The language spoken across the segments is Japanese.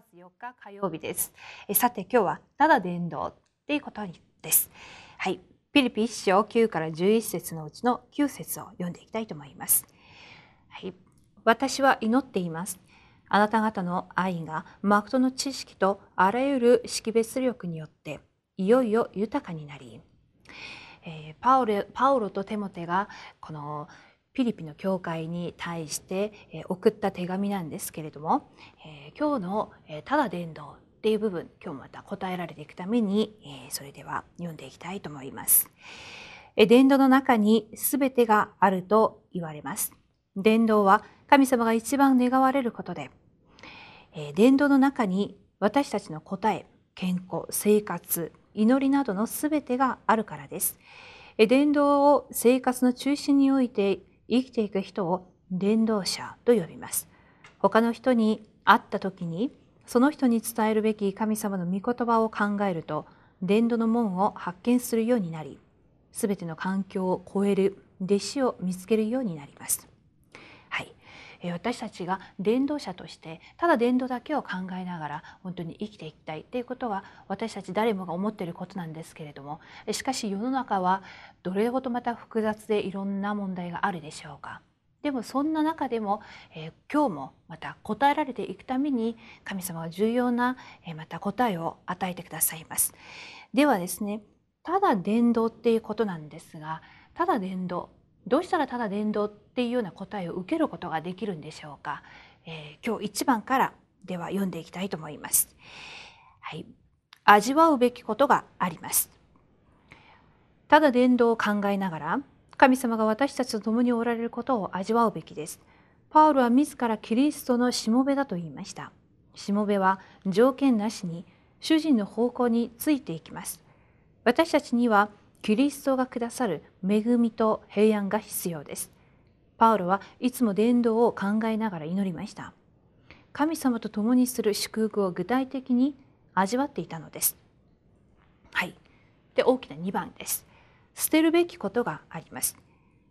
月4日火曜日です。えさて今日はただ伝道っていうことです。はい。ピリピ1章9から11節のうちの9節を読んでいきたいと思います。はい。私は祈っています。あなた方の愛が誠の知識とあらゆる識別力によっていよいよ豊かになり、えー、パウロパウロとテモテがこのピリピの教会に対して送った手紙なんですけれども、え今日の「ただ伝道」っていう部分今日もまた答えられていくために、えそれでは読んでいきたいと思います。伝道の中に全てがあると言われます。伝道は神様が一番願われることで、え伝道の中に私たちの答え、健康、生活、祈りなどの全てがあるからです。伝道を生活の中心において生きていく人を伝道者と呼びます。他の人に会った時にその人に伝えるべき神様の御言葉を考えると伝道の門を発見するようになり全ての環境を超える弟子を見つけるようになります。私たちが伝道者としてただ伝道だけを考えながら本当に生きていきたいということは私たち誰もが思っていることなんですけれどもしかし世の中はどれほどまた複雑でいろんな問題があるでしょうか。でもそんな中でも、えー、今日もまた答えられていくために神様は重要な、えー、また答えを与えてくださいます。ではですねただ伝道っていうことなんですがただ伝道どうしたらただ伝道っていうような答えを受けることができるんでしょうか、えー、今日一番からでは読んでいきたいと思います。はい、味わうべきことがあります。ただ伝道を考えながら神様が私たちと共におられることを味わうべきです。パウロは自らキリストのしもべだと言いました。しもべは条件なしに主人の方向についていきます。私たちにはキリストがくださる恵みと平安が必要です。パウロはいつも伝道を考えながら祈りました。神様と共にする祝福を具体的に味わっていたのです。はい。で、大きな2番です。捨てるべきことがあります。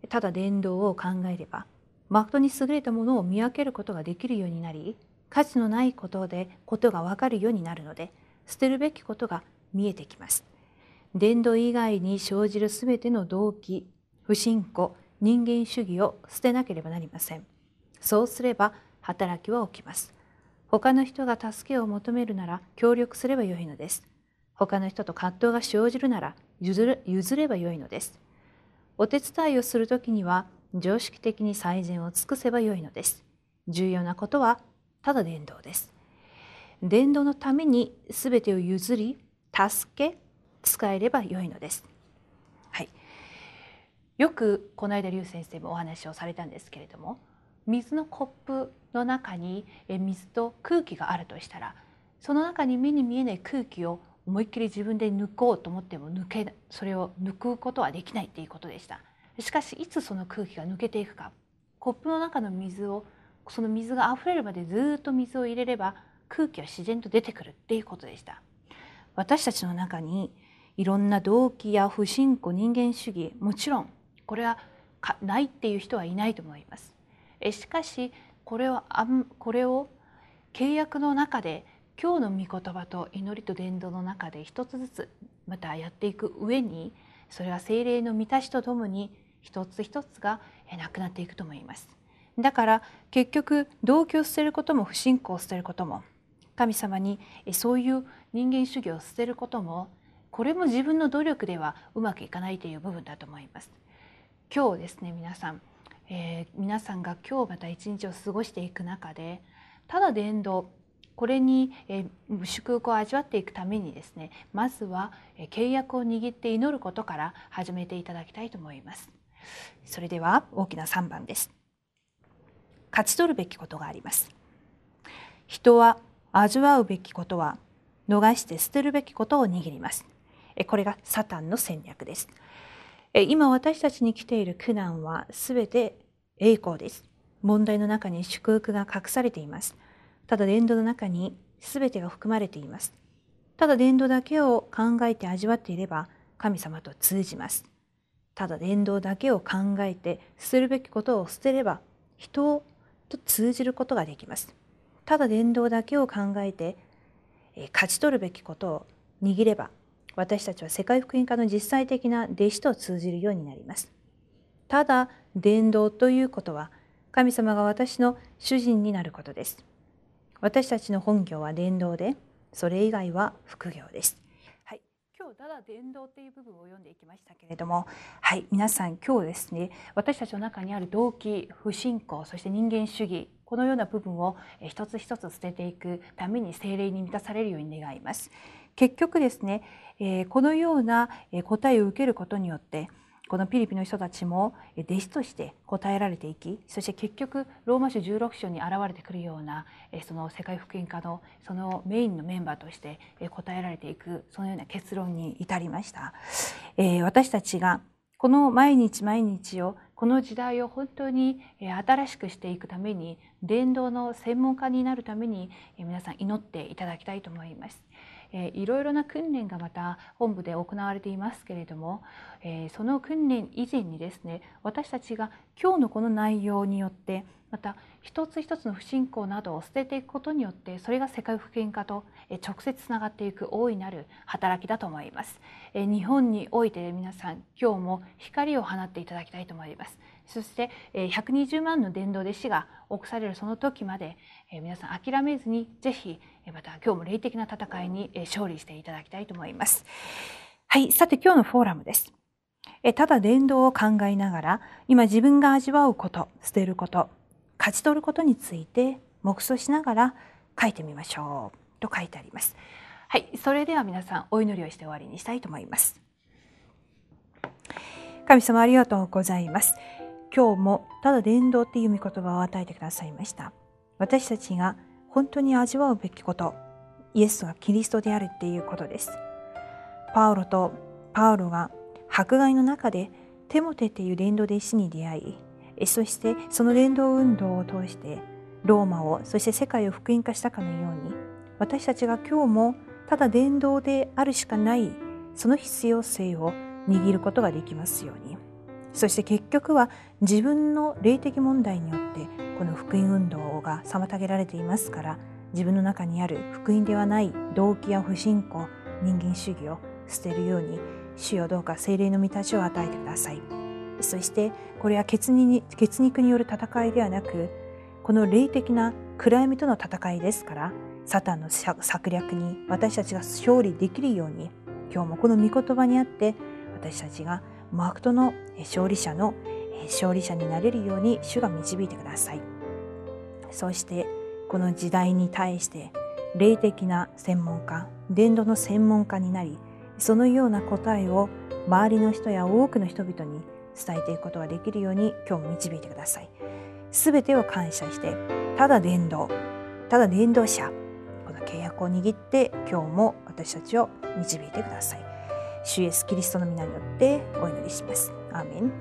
ただ伝道を考えれば、誠に優れたものを見分けることができるようになり、価値のないことでことがわかるようになるので、捨てるべきことが見えてきます。伝道以外に生じるすべての動機、不信仰、人間主義を捨てなければなりません。そうすれば働きは起きます。他の人が助けを求めるなら協力すればよいのです。他の人と葛藤が生じるなら譲る譲ればよいのです。お手伝いをするときには常識的に最善を尽くせばよいのです。重要なことはただ伝道です。伝道のために全てを譲り、助け、使えればよいのです。はい、よくこの間劉先生もお話をされたんですけれども水のコップの中に水と空気があるとしたらその中に目に見えない空気を思いっきり自分で抜こうと思っても抜けそれを抜くことはできないっていうことでした。しかしいつその空気が抜けていくかコップの中の水をその水があふれるまでずっと水を入れれば空気は自然と出てくるっていうことでした。私たちの中にいろんな動機や不信仰人間主義もちろんこれはないっていう人はいないと思いますしかしこれをこれを契約の中で今日の御言葉と祈りと伝道の中で一つずつまたやっていく上にそれは精霊の満たしとともに一つ一つがなくなっていくと思います。だから結局動機を捨てることも不信仰を捨てることも神様にそういう人間主義を捨てることもこれも自分の努力ではうまくいかないという部分だと思います。今日ですね皆さん、えー、皆さんが今日また一日を過ごしていく中でただ伝道これに、えー、祝福を味わっていくためにですねまずは、えー、契約を握って祈ることから始めていただきたいと思います。それでは大きな3番です。勝ち取るべきことがあります。人は味わうべきことは逃して捨てるべきことを握ります。これがサタンの戦略です。今私たちに来ている苦難はすべて栄光です。問題の中に祝福が隠されています。ただ伝道の中にすべてが含まれています。ただ伝道だけを考えて味わっていれば神様と通じます。ただ伝道だけを考えて捨てるべきことを捨てれば人と通じることができます。ただ伝道だけを考えて勝ち取るべきことを握れば私たちは世界福音化の実際的な弟子と通じるようになります。ただ伝道ということは神様が私の主人になることです。私たちの本業は伝道でそれ以外は副業です。はい、今日ただ伝道っていう部分を読んでいきましたけれども、はい、皆さん今日ですね、私たちの中にある動機、不信仰、そして人間主義、このような部分を一つ一つ捨てていくために精霊に満たされるように願います。結局ですね、えこのような答えを受けることによってこのピリピの人たちも弟子として答えられていきそして結局ローマ書16章に現れてくるようなその世界福音化のそのメインのメンバーとして答えられていくそのような結論に至りました。え私たちがこの毎日毎日をこの時代を本当に新しくしていくために伝道の専門家になるために皆さん祈っていただきたいと思います。えいろいろな訓練がまた本部で行われていますけれども、えその訓練以前にですね私たちが今日のこの内容によってまた一つ一つの不信仰などを捨てていくことによってそれが世界福音化と直接つながっていく大いなる働きだと思います。日本において皆さん今日も光を放っていただきたいと思います。そして120万の伝道弟子が多くされるその時まで皆さん諦めずにぜひまた今日も霊的な戦いに勝利していただきたいと思います。はい、さて今日のフォーラムです。ただ伝道を考えながら今自分が味わうこと捨てること勝ち取ることについて黙想しながら書いてみましょうと書いてあります。はい、それでは皆さんお祈りをして終わりにしたいと思います。神様ありがとうございます。今日もただ伝道っていう御言葉を与えてくださいました。私たちが本当に味わうべきこと、イエスはキリストであるっていうことです。パウロとパウロが迫害の中でテモテっていう伝道弟子に出会い、そしてその伝道運動を通してローマをそして世界を福音化したかのように私たちが今日もただ伝道であるしかないその必要性を握ることができますようにそして結局は自分の霊的問題によってこの福音運動が妨げられていますから自分の中にある福音ではない動機や不信仰人間主義を捨てるように主よどうか精霊の御立ちを与えてください。そしてこれは血に血肉による戦いではなくこの霊的な暗闇との戦いですからサタンの策略に私たちが勝利できるように今日もこの御言葉にあって私たちがマークトの勝利者の勝利者になれるように主が導いてください。そしてこの時代に対して霊的な専門家伝道の専門家になりそのような答えを周りの人や多くの人々に伝えていくことができるように今日も導いてください。すべてを感謝して、ただ伝道、ただ伝道者、この契約を握って今日も私たちを導いてください。主イエスキリストの皆によってお祈りします。アーメン